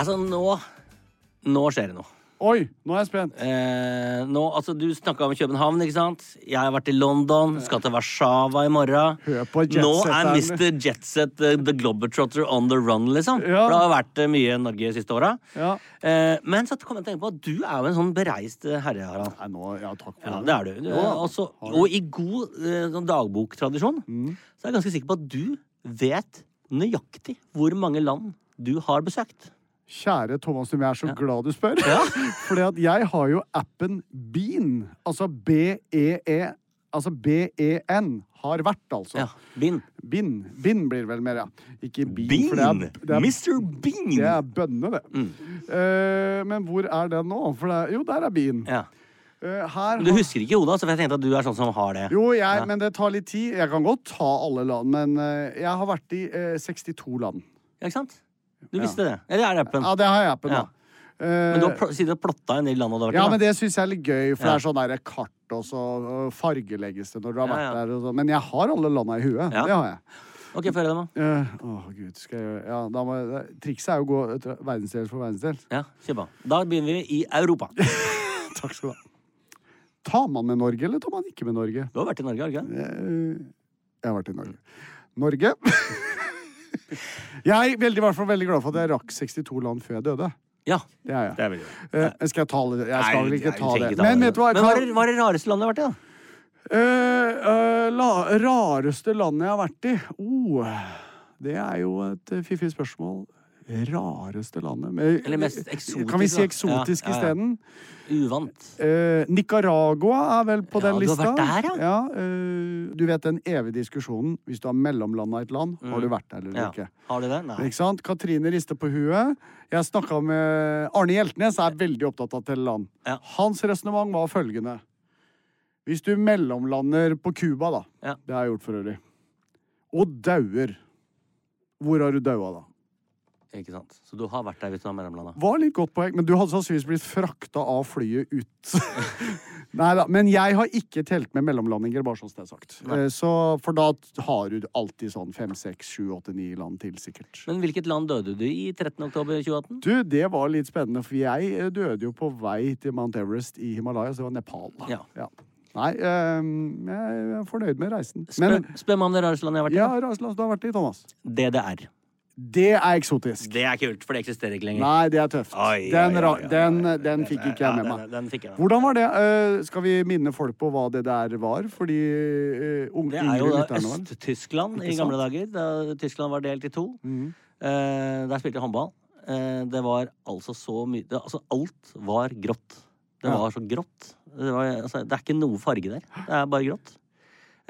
Altså, nå Nå skjer det noe. Oi, nå er jeg spent. Eh, nå, altså, du snakka om København, ikke sant? Jeg har vært i London, skal til Warszawa i morgen. Hør på Nå er. Mr. Jetset uh, the Globetrotter on the run, liksom. Ja. For det har vært eh, mye i Norge de siste åra. Ja. Eh, men så kom jeg til å tenke på at du er jo en sånn bereist eh, herre, Harald. Nei, nå, ja, takk for Ja, det er du. du ja. også, og i god eh, sånn dagboktradisjon Mm. så er jeg ganske sikker på at du vet nøyaktig hvor mange land du har besøkt. Kjære Thomas Numme, jeg er så glad du spør. *laughs* Fordi at jeg har jo appen Bean. Altså B-E-E Altså B-E-N. Har vært, altså. Ja, Bean Bind. Bind blir vel mer, ja. Ikke bean. Bean! For det er, det er, Mr. Bean! det er bønne, det. Mm. Uh, men hvor er den nå? For det er, jo, der er Bean. Ja. Uh, Men du har- husker ikke Oda, for jeg tenkte at du er sånn som har det. Jo, jeg, Ja. men det tar litt tid. Jeg kan godt ta alle land, men uh, jeg har vært i eh, 62 land. Ja, ikke sant? Du visste det. Eller er det appen? Ja, det har jeg appen, da. Eh, Men du har sittet og plotta en del land du har vært Ja, i, men det syns jeg er litt gøy, for det er sånn der kart, og så fargelegges det når du har vært der. Og så. Men jeg har alle landa i huet. Ja. Det har jeg. Ok, få høre det, da. Uh, Åh, gud, skal jeg gjøre Ja, da må jeg Trikset er jo å gå etter verdensdel for verdensdel. Ja, kjempa. Da begynner vi i Europa. *laughs* Takk skal du ha. Tar man med Norge, eller tar man ikke med Norge? Du har vært i Norge, har du ikke? Eh, Jeg har vært i Norge. Norge *laughs* Jeg er veldig, i hvert fall veldig glad for at jeg rakk 62 land før jeg døde. Ja. Det er jeg. Det er veldig Eh, skal jeg ta det? Jeg skal vel ikke ta det. ikke ta Men det. vet du hva? Men hva er, det- hva er det rareste landet du har vært i, da? Eh, eh, la, rareste landet jeg har vært i? Oh, det er jo et eh, fiffig spørsmål. Rareste landet Med, Eller mest eksotisk, Kan vi si eksotisk Ja, ja, ja. Uvant. Eh, Nicaragua er vel på Ja, den du har vært der, ja. eh, du vet den evige diskusjonen. Hvis du har mellomlanda et land, har du vært der eller Mm. Ja. ikke? Har du det? Nei. Ikke sant? Katrine rister på huet. Jeg snakka med Arne Hjeltnes, er veldig opptatt av Teleland. Ja. Hans resonnement var følgende. Hvis du mellomlander på Cuba, da. Ja. Det har jeg gjort for øvrig. Og dauer. Hvor har du daua da? Ikke sant? Så du har vært der hvis du har mellomlanda? Var litt godt poeng, men du hadde sannsynligvis blitt frakta av flyet ut. *laughs* Nei da. Men jeg har ikke telt med mellomlandinger, bare sånn det er sagt. Nei. Eh, Så, for da har du alltid sånn fem, seks, sju, åtte, ni land til, sikkert. Men hvilket land døde du i 13. oktober 2018? Du, det var litt spennende, for jeg eh, døde jo på vei til Mount Everest i Himalaya, så det var Nepal. Ja. Nei, eh, jeg er fornøyd med reisen. Spør, Men spør meg om det rareste landet jeg har vært i. ja, Raslas, du har vært i, Thomas. DDR. Det er eksotisk. Det er kult, for det eksisterer ikke lenger. Nei, det er tøft. Oi, Den, oi, oi, den, den fikk ikke jeg med meg. Den, den fikk jeg med. Hvordan var det? Uh, skal vi minne folk på hva det der var? Fordi uh, unge Det er jo da Øst-Tyskland i gamle dager, da Tyskland var delt i to. Mm. Uh, der spilte jeg håndball. Eh, det var altså så mye Altså, alt var grått. Det var så grått. Det, var, altså, det er ikke noe farge der. Det er bare grått.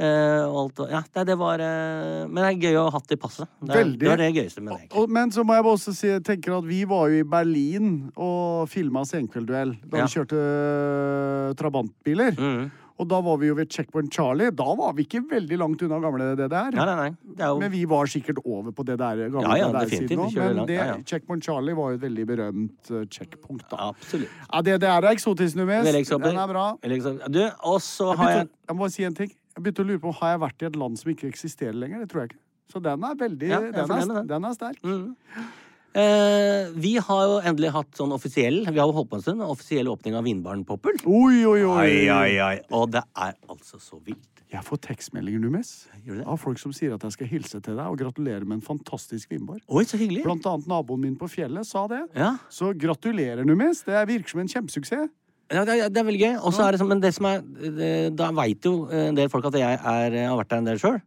Eh, og ja, det, det var eh, Men det er gøy å ha hatt det i passet. Det, er- Veldig. det var det gøyeste med det. Og, men så må jeg også si tenker at vi var jo i Berlin og filma Senkveldduell da Ja. vi kjørte øh, trabantbiler. Mm. Og da var vi jo ved Checkpoint Charlie. Da var vi ikke veldig langt unna gamle DDR. Nei, nei, nei. Det jo Men vi var sikkert over på det der gamle Ja, ja, DDR-siden nå. Men det, Ja. Checkpoint Charlie var jo et veldig berømt uh, checkpunkt, da. Absolutt. Ja, DDR er eksotisk, Numis. Den er bra. Du, og så har jeg jeg må bare si en ting. Jeg begynte å lure på Har jeg vært i et land som ikke eksisterer lenger. Det tror jeg ikke. Så den er veldig Ja, den, er, den. den er sterk. Mm. Eh, vi har jo endelig hatt sånn offisiell Vi har jo holdt på en stund. Offisiell åpning av Vinbaren Poppel. Oi, oi, oi. Ai, ai. Og det er altså så vilt. Jeg får tekstmeldinger, det? av folk som sier at jeg skal hilse til deg og gratulere med en fantastisk vinbar. Oi, så hyggelig. Blant annet naboen min på fjellet sa det. Ja, Så gratulerer, Numis. Det virker som en kjempesuksess. Ja det, er, det er veldig gøy. Og så er det sånn, men det som er det, Da veit jo en del folk at jeg er, har vært der en del sjøl.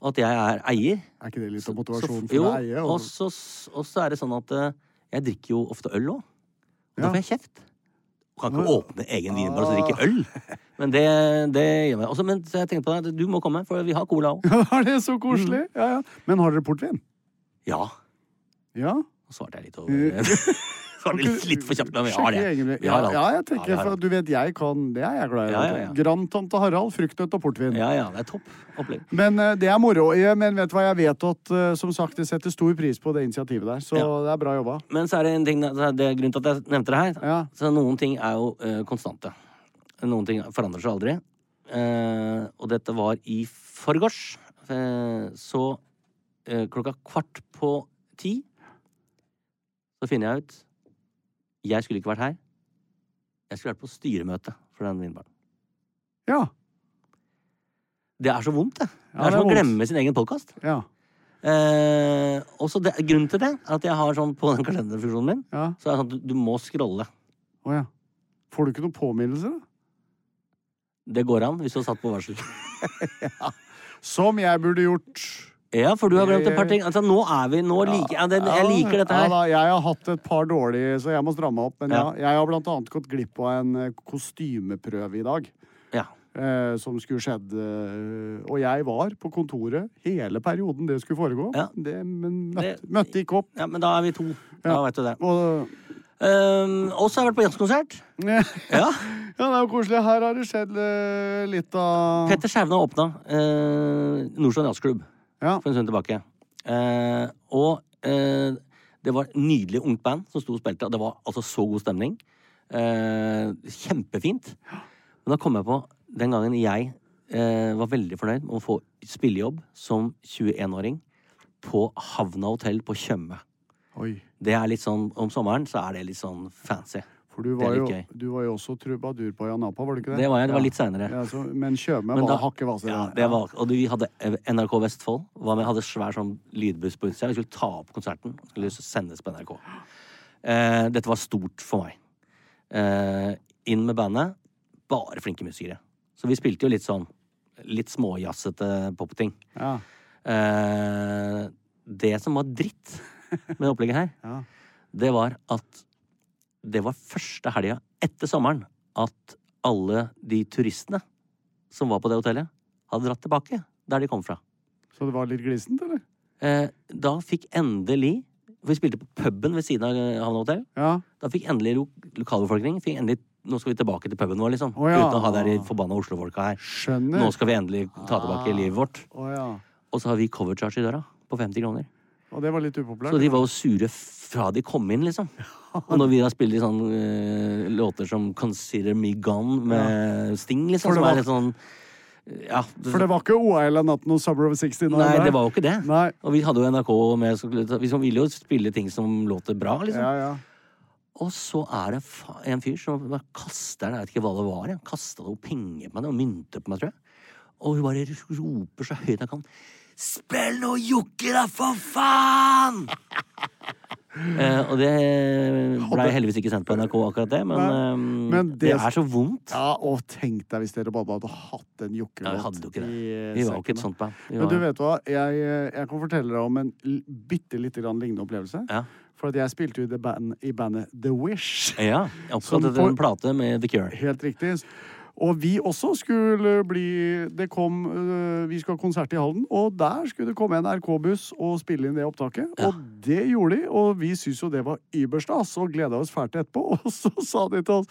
Og at jeg er eier. Er ikke det litt av motivasjonen for å eie? og så, og så er det sånn at eh, jeg drikker jo ofte øl òg. Da Ja. får jeg kjeft. Du Kan ikke åpne egen vinbar og drikke øl. Men det, det gjør meg. Også, men så jeg tenkte på deg, du må komme, for vi har cola òg. *laughs* Ja, det er så koselig? Mm. Ja, ja. Men har dere portvin? Ja. Ja. Nå svarte jeg litt over *laughs* *laughs* *laughs* Svarte litt, litt for kjapt, men vi har det. Vi har ja, jeg tenker, Ja, for du vet, jeg kan Det er jeg glad i. Ja, ja, ja. Grandtante Harald, fruktnøtt og portvin. Ja, ja, det er topp opplegg. Men eh, det er moro. Men vet du hva, jeg vet at eh, som sagt, det setter stor pris på det initiativet der. Så det er bra jobba. Men så er det en ting, det er grunnen til at jeg nevnte det her. Så noen ting er jo eh, konstante. Noen ting forandrer seg aldri. Og dette var i forgårs. Så klokka kvart på ti så finner jeg ut Jeg skulle ikke vært her. Jeg skulle vært på styremøte for den vinbaren. Ja. Det er så vondt, det. Det Ja, er det er som å glemme sin egen podkast. Ja. Eh, også det, grunnen til det er at jeg har sånn på den kalenderfunksjonen min, ja. så er det sånn at du, du må scrolle. Oh, ja. Får du ikke noen påminnelse, da? Det går an hvis du har satt på varsel. *laughs* Som jeg burde gjort. Ja, for du har glemt et par ting. Altså, nå er vi Nå liker jeg det, Jeg liker dette Ja, her. da, jeg har hatt et par dårlige, så jeg må stramme opp. Men ja. Ja. jeg har blant annet gått glipp av en eh, kostymeprøve i dag. Ja. Eh, som skulle skjedd. Eh, og jeg var på kontoret hele perioden det skulle foregå. Ja. Det, men møtte, Det- møtte ikke opp. ja, men da er vi to. Da vet du det. Og, Um, også har jeg vært på jazzkonsert. *laughs* ja, Ja. det er jo koselig. Her har det skjedd eh, litt av Petter Skjævne har åpna uh, Nordstrand Jazzklubb Ja. for en stund tilbake. Eh, og eh, det var et nydelig ungt band som sto og spilte, og det var altså så god stemning. Eh, kjempefint. Men da kom jeg på den gangen jeg eh, var veldig fornøyd med å få spillejobb som 21-åring på Havna hotell på Tjøme. Det er litt sånn, Om sommeren så er det litt sånn fancy. For du var, jo, du var jo også trubadur på Janapa, var du ikke det? Det var jeg, det var litt seinere. Ja, så, men Tjøme var da- hakket hvassere. Ja, det var, og vi hadde NRK Vestfold. Var med, hadde svær sånn lydbuss på utsida. Vi skulle ta opp konserten. Skulle sendes på NRK. Eh, dette var stort for meg. Eh, inn med bandet. Bare flinke musikere. Så vi spilte jo litt sånn litt småjazzete popting. Ja. Eh, det som var dritt med opplegget her, *laughs* Ja. det var at det var første helga etter sommeren at alle de turistene som var på det hotellet, hadde dratt tilbake der de kom fra. Så det var litt glisent, eller? Eh, da fikk endelig For vi spilte på puben ved siden av Havna hotell. Ja. Da fikk endelig lo lokalbefolkningen fikk endelig nå skal vi tilbake til puben vår, liksom. Oh, ja. Uten å ha de forbanna Oslo-folka her. Skjønner. Nå skal vi endelig ta tilbake livet vårt. Oh, ja. Og så har vi covercharge i døra på 50 kroner. Og det var litt upopulært. Så de var jo sure fra de kom inn, liksom. Og når vi da spiller sånne uh, låter som 'Consider Me Gone' med Sting, liksom, som var- er litt sånn ja, For det var ikke OL av natten og Summer of 69? Nei, det var jo ikke det. Nei. Og vi hadde jo NRK med, vi ville jo spille ting som låter bra, liksom. Ja, ja. Og så er det en fyr som bare kaster Jeg vet ikke hva det var. Kasta noe penger på meg, og mynter på meg, tror jeg. Og hun bare roper så høyt jeg kan. Spill noe jokke, da, for faen! *laughs* eh, og det ble heldigvis ikke sendt på NRK, akkurat det, men, Nei, eh, men det, det- er så vondt. Ja, og tenk deg hvis dere bare hadde hatt en jokkelåt. Ja, vi eh, Vi var jo ikke et sånt band. Men du vet hva, jeg, eh, jeg kan fortelle deg om en bitte lite grann lignende opplevelse. Ja. For jeg spilte jo i, band, i bandet The Wish. Ja, oppkalt etter en plate med The Cure. Helt riktig. Og vi også skulle bli Det kom øh, Vi skulle ha konsert i Halden, og der skulle det komme en RK-buss og spille inn det opptaket. Og det gjorde de, og vi syntes jo det var yberstas og gleda oss fælt etterpå. *laughs* Og så sa de til oss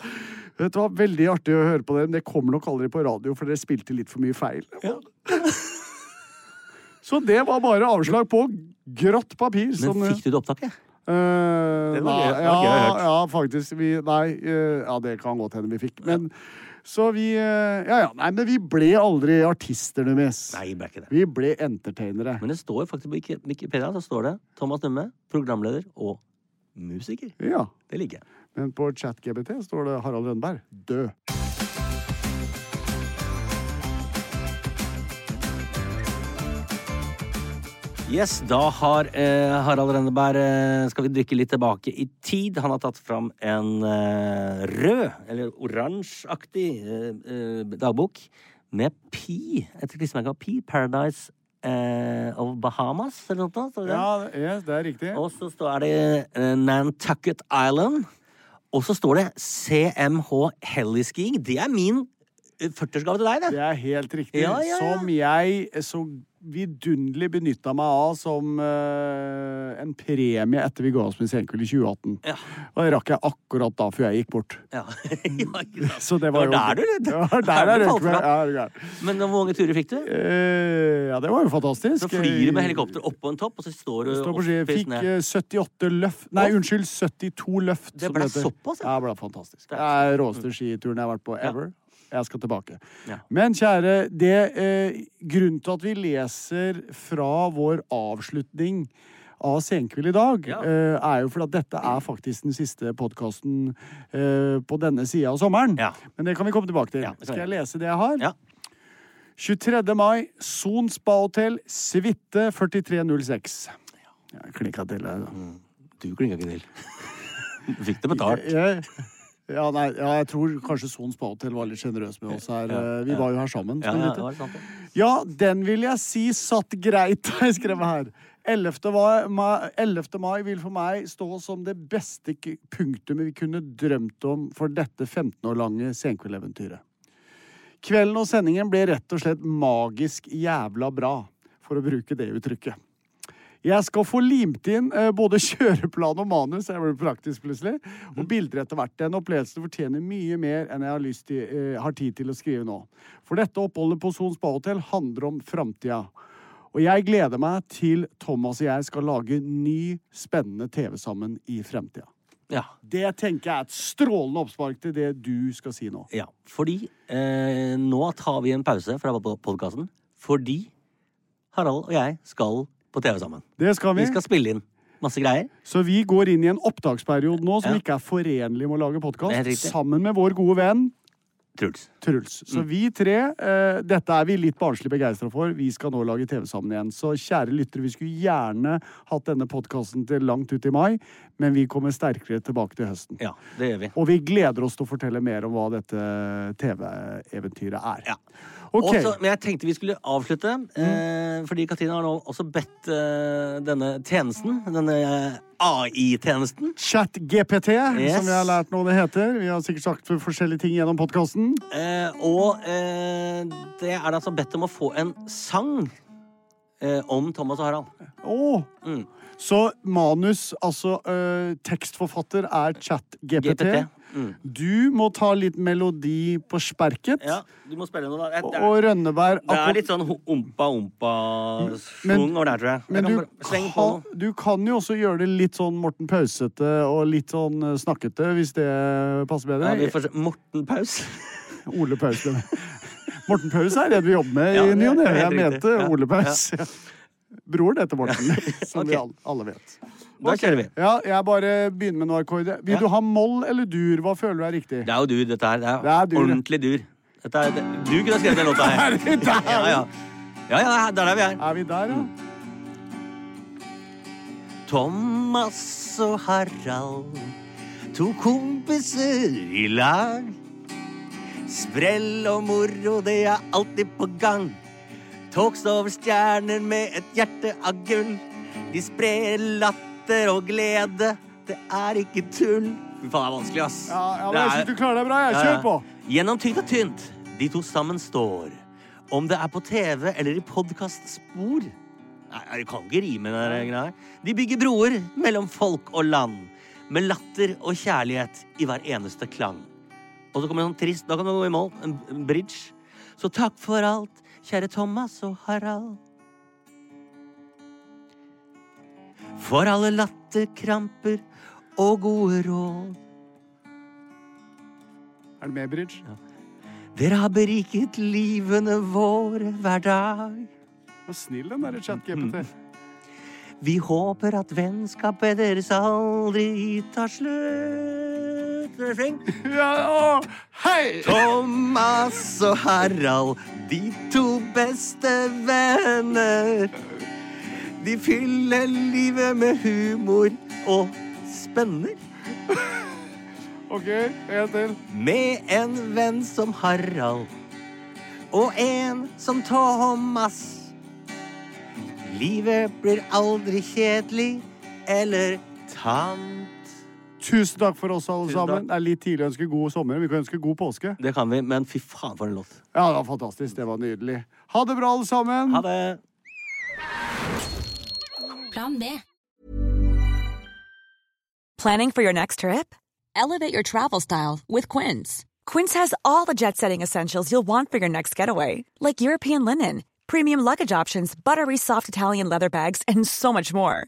Vet du hva, veldig artig å høre på dere, men det kommer nok aldri på radio, for dere spilte litt for mye feil. *laughs* Så det var bare avslag på grått papir. Men sånn, fikk du det opptaket? Uh, Det var gøy- ja, ja, faktisk. Vi, nei, uh, ja, det kan godt hende vi fikk. Men så vi eh, Ja, ja. Nei, men vi ble aldri artister, Numis. Nei, ble ikke det. Vi ble entertainere. Men det står faktisk på Wikipedia så står det Thomas Numme, programleder og musiker. Ja. Det liker jeg. Men på ChatGBT står det Harald Rønneberg død. Yes, da har eh, Harald Renneberg eh, Skal vi drikke litt tilbake i tid. Han har tatt fram en eh, rød, eller oransjeaktig, eh, eh, dagbok med Pi. Et klistremerke av Pi. Paradise eh, of Bahamas, eller noe sånt. står det? Ja, det er, det er riktig. Og så står det eh, Nantucket Island. Og så står det CMH Helliskiing. Det er min eh, 40-årsgave til deg, det. Det er helt riktig. Ja, ja, ja. Som jeg så vidunderlig benytta meg av som uh, en premie etter vi ga oss med Senkveld i 2018. Ja. Og det rakk jeg akkurat da før jeg gikk bort. Ja. *laughs* ja. Så det var, Det var jo- der du- *laughs* Det var der jeg falt med. Ja. Men hvor mange turer fikk du? Uh, ja, det var jo fantastisk. Så flyr du med helikopter opp på en topp, og så står du Står på ski. Fikk ned. eh, 78 løft Nei, unnskyld, 72 løft. Det ble såpass, ja. Ja, det ble fantastisk. Det er- råeste skituren jeg har vært på Ja. ever. Jeg skal tilbake. Ja. Men kjære, det eh, grunnen til at vi leser fra vår avslutning av Senkveld i dag, Ja. eh, er jo fordi at dette er faktisk den siste podkasten eh, på denne sida av sommeren. Ja. Men det kan vi komme tilbake til. Skal jeg lese det jeg har? Ja. 23. mai, Son spahotell, suite 4306. Jeg klinka til. jeg, da. Du klinka ikke til. *laughs* Fikk det betalt. Jeg, ja, nei, ja, jeg tror kanskje Son spahotell var litt sjenerøs med oss her. Ja, Vi var jo her sammen. Ja, ja, det var sant, det. Ja, den vil jeg si satt greit, *laughs* har jeg skrevet her. 11. Mai, 11. mai vil for meg stå som det beste punktumet vi kunne drømt om for dette 15 år lange senkveldeventyret. Kvelden og sendingen ble rett og slett magisk jævla bra, for å bruke det uttrykket. Jeg skal få limt inn eh, både *laughs* kjøreplan og manus, jeg ble praktisk plutselig, og bilder etter hvert. Den opplevelsen fortjener mye mer enn jeg har, lyst til, eh, har tid til å skrive nå. For dette oppholdet på Son Spa-hotell handler om framtida. Og jeg gleder meg til Thomas og jeg skal lage ny, spennende TV sammen i fremtida. Ja. Det tenker jeg er et strålende oppspark til det du skal si nå. ja. Fordi eh, nå tar vi en pause fra podkasten fordi Harald og jeg skal på TV sammen. Det skal vi. Vi skal spille inn masse greier. Så vi går inn i en opptaksperiode nå som Ja. ikke er forenlig med å lage Det er helt podkast, riktig. sammen med vår gode venn Truls. Truls. Så Mm. vi tre, eh, dette er vi litt barnslig begeistra for. Vi skal nå lage TV sammen igjen. Så kjære lyttere, vi skulle gjerne hatt denne podkasten til langt ut i mai, men vi kommer sterkere tilbake til høsten. Ja, det gjør vi. Og vi gleder oss til å fortelle mer om hva dette TV-eventyret er. Ja. Ok. Mm. Også, men jeg tenkte vi skulle avslutte, eh, fordi Katrine har nå også bedt eh, denne tjenesten, denne eh, AI-tjenesten ChatGPT, Yes. som vi har lært nå det heter. Vi har sikkert sagt forskjellige ting gjennom podkasten. eh, Og eh, det er altså bedt om å få en sang eh, om Thomas og Harald. Oh. Mm. Så manus, altså øh, tekstforfatter, er chat-GPT. Du må ta litt melodi på sperket. Ja, du må spille noe, da. Det, Og Rønneberg det er litt sånn ompa-ompa-schwung over der, tror jeg. Men jeg du kan på kan, du kan jo også gjøre det litt sånn Morten Pausete og litt sånn eh, snakkete, hvis det passer bedre. Ja, vi får se. Morten Paus. *laughs* Ole Paus. Morten Paus er det vi jobber med Ja, i ny og ne. er Jeg mente Ja. Ole Paus. Ja. Broren heter Morten, *laughs* som vi alle, alle vet. Da kjører vi. Ja, jeg bare begynner med noe akkord. Vil Ja. du ha moll eller dur? Hva føler du er riktig? Det er jo dur, dette her. Det er, Det er dur, ordentlig dur. Dette er, det, du kunne ha skrevet den låta her. *laughs* Er vi der? Ja, ja. ja, ja, det er der vi er. Er vi der, ja? Thomas og Harald, to kompiser i lag. Sprell og moro, det er alltid på gang. Talks over stjerner med et hjerte av gull. De sprer latter og glede, det er ikke tull. Fy faen, det er vanskelig, ass. Ja, ja men jeg synes du klarer deg bra. Jeg. Kjør ja. på. Gjennom tynt og tynt, de to sammen står. Om det er på TV eller i podkastspor. Nei, jeg kan ikke rime der greia. her. De bygger broer mellom folk og land. Med latter og kjærlighet i hver eneste klang. Og så kommer en sånn trist, da kan du gå i mål. En, en bridge. Så takk for alt, kjære Thomas og Harald. For alle latterkramper og gode råd. Er det med bridge? Dere har beriket livene våre hver dag. Så snill den derre chat-GPT. Vi håper at vennskapet deres aldri tar slutt. Refreng. Ja, å, hei! Thomas og Harald, de to beste venner. De fyller livet med humor og spenner. *laughs* OK, en til. Med en venn som Harald og en som Thomas. Livet blir aldri kjedelig eller tamt. Tusen takk for oss, alle sammen. Det er litt tidlig å ønske god sommer. Vi kan ønske god påske. Det kan vi, men fy faen for en låt. Ja, det var fantastisk. Det var nydelig. Ha det bra, alle sammen. Ha det. Plan B. Planning for your next trip? Elevate your travel style with Quince. Quince has all the jet setting essentials you'll want for your next getaway, like European linen, premium luggage options, buttery soft Italian leather bags, and so much more.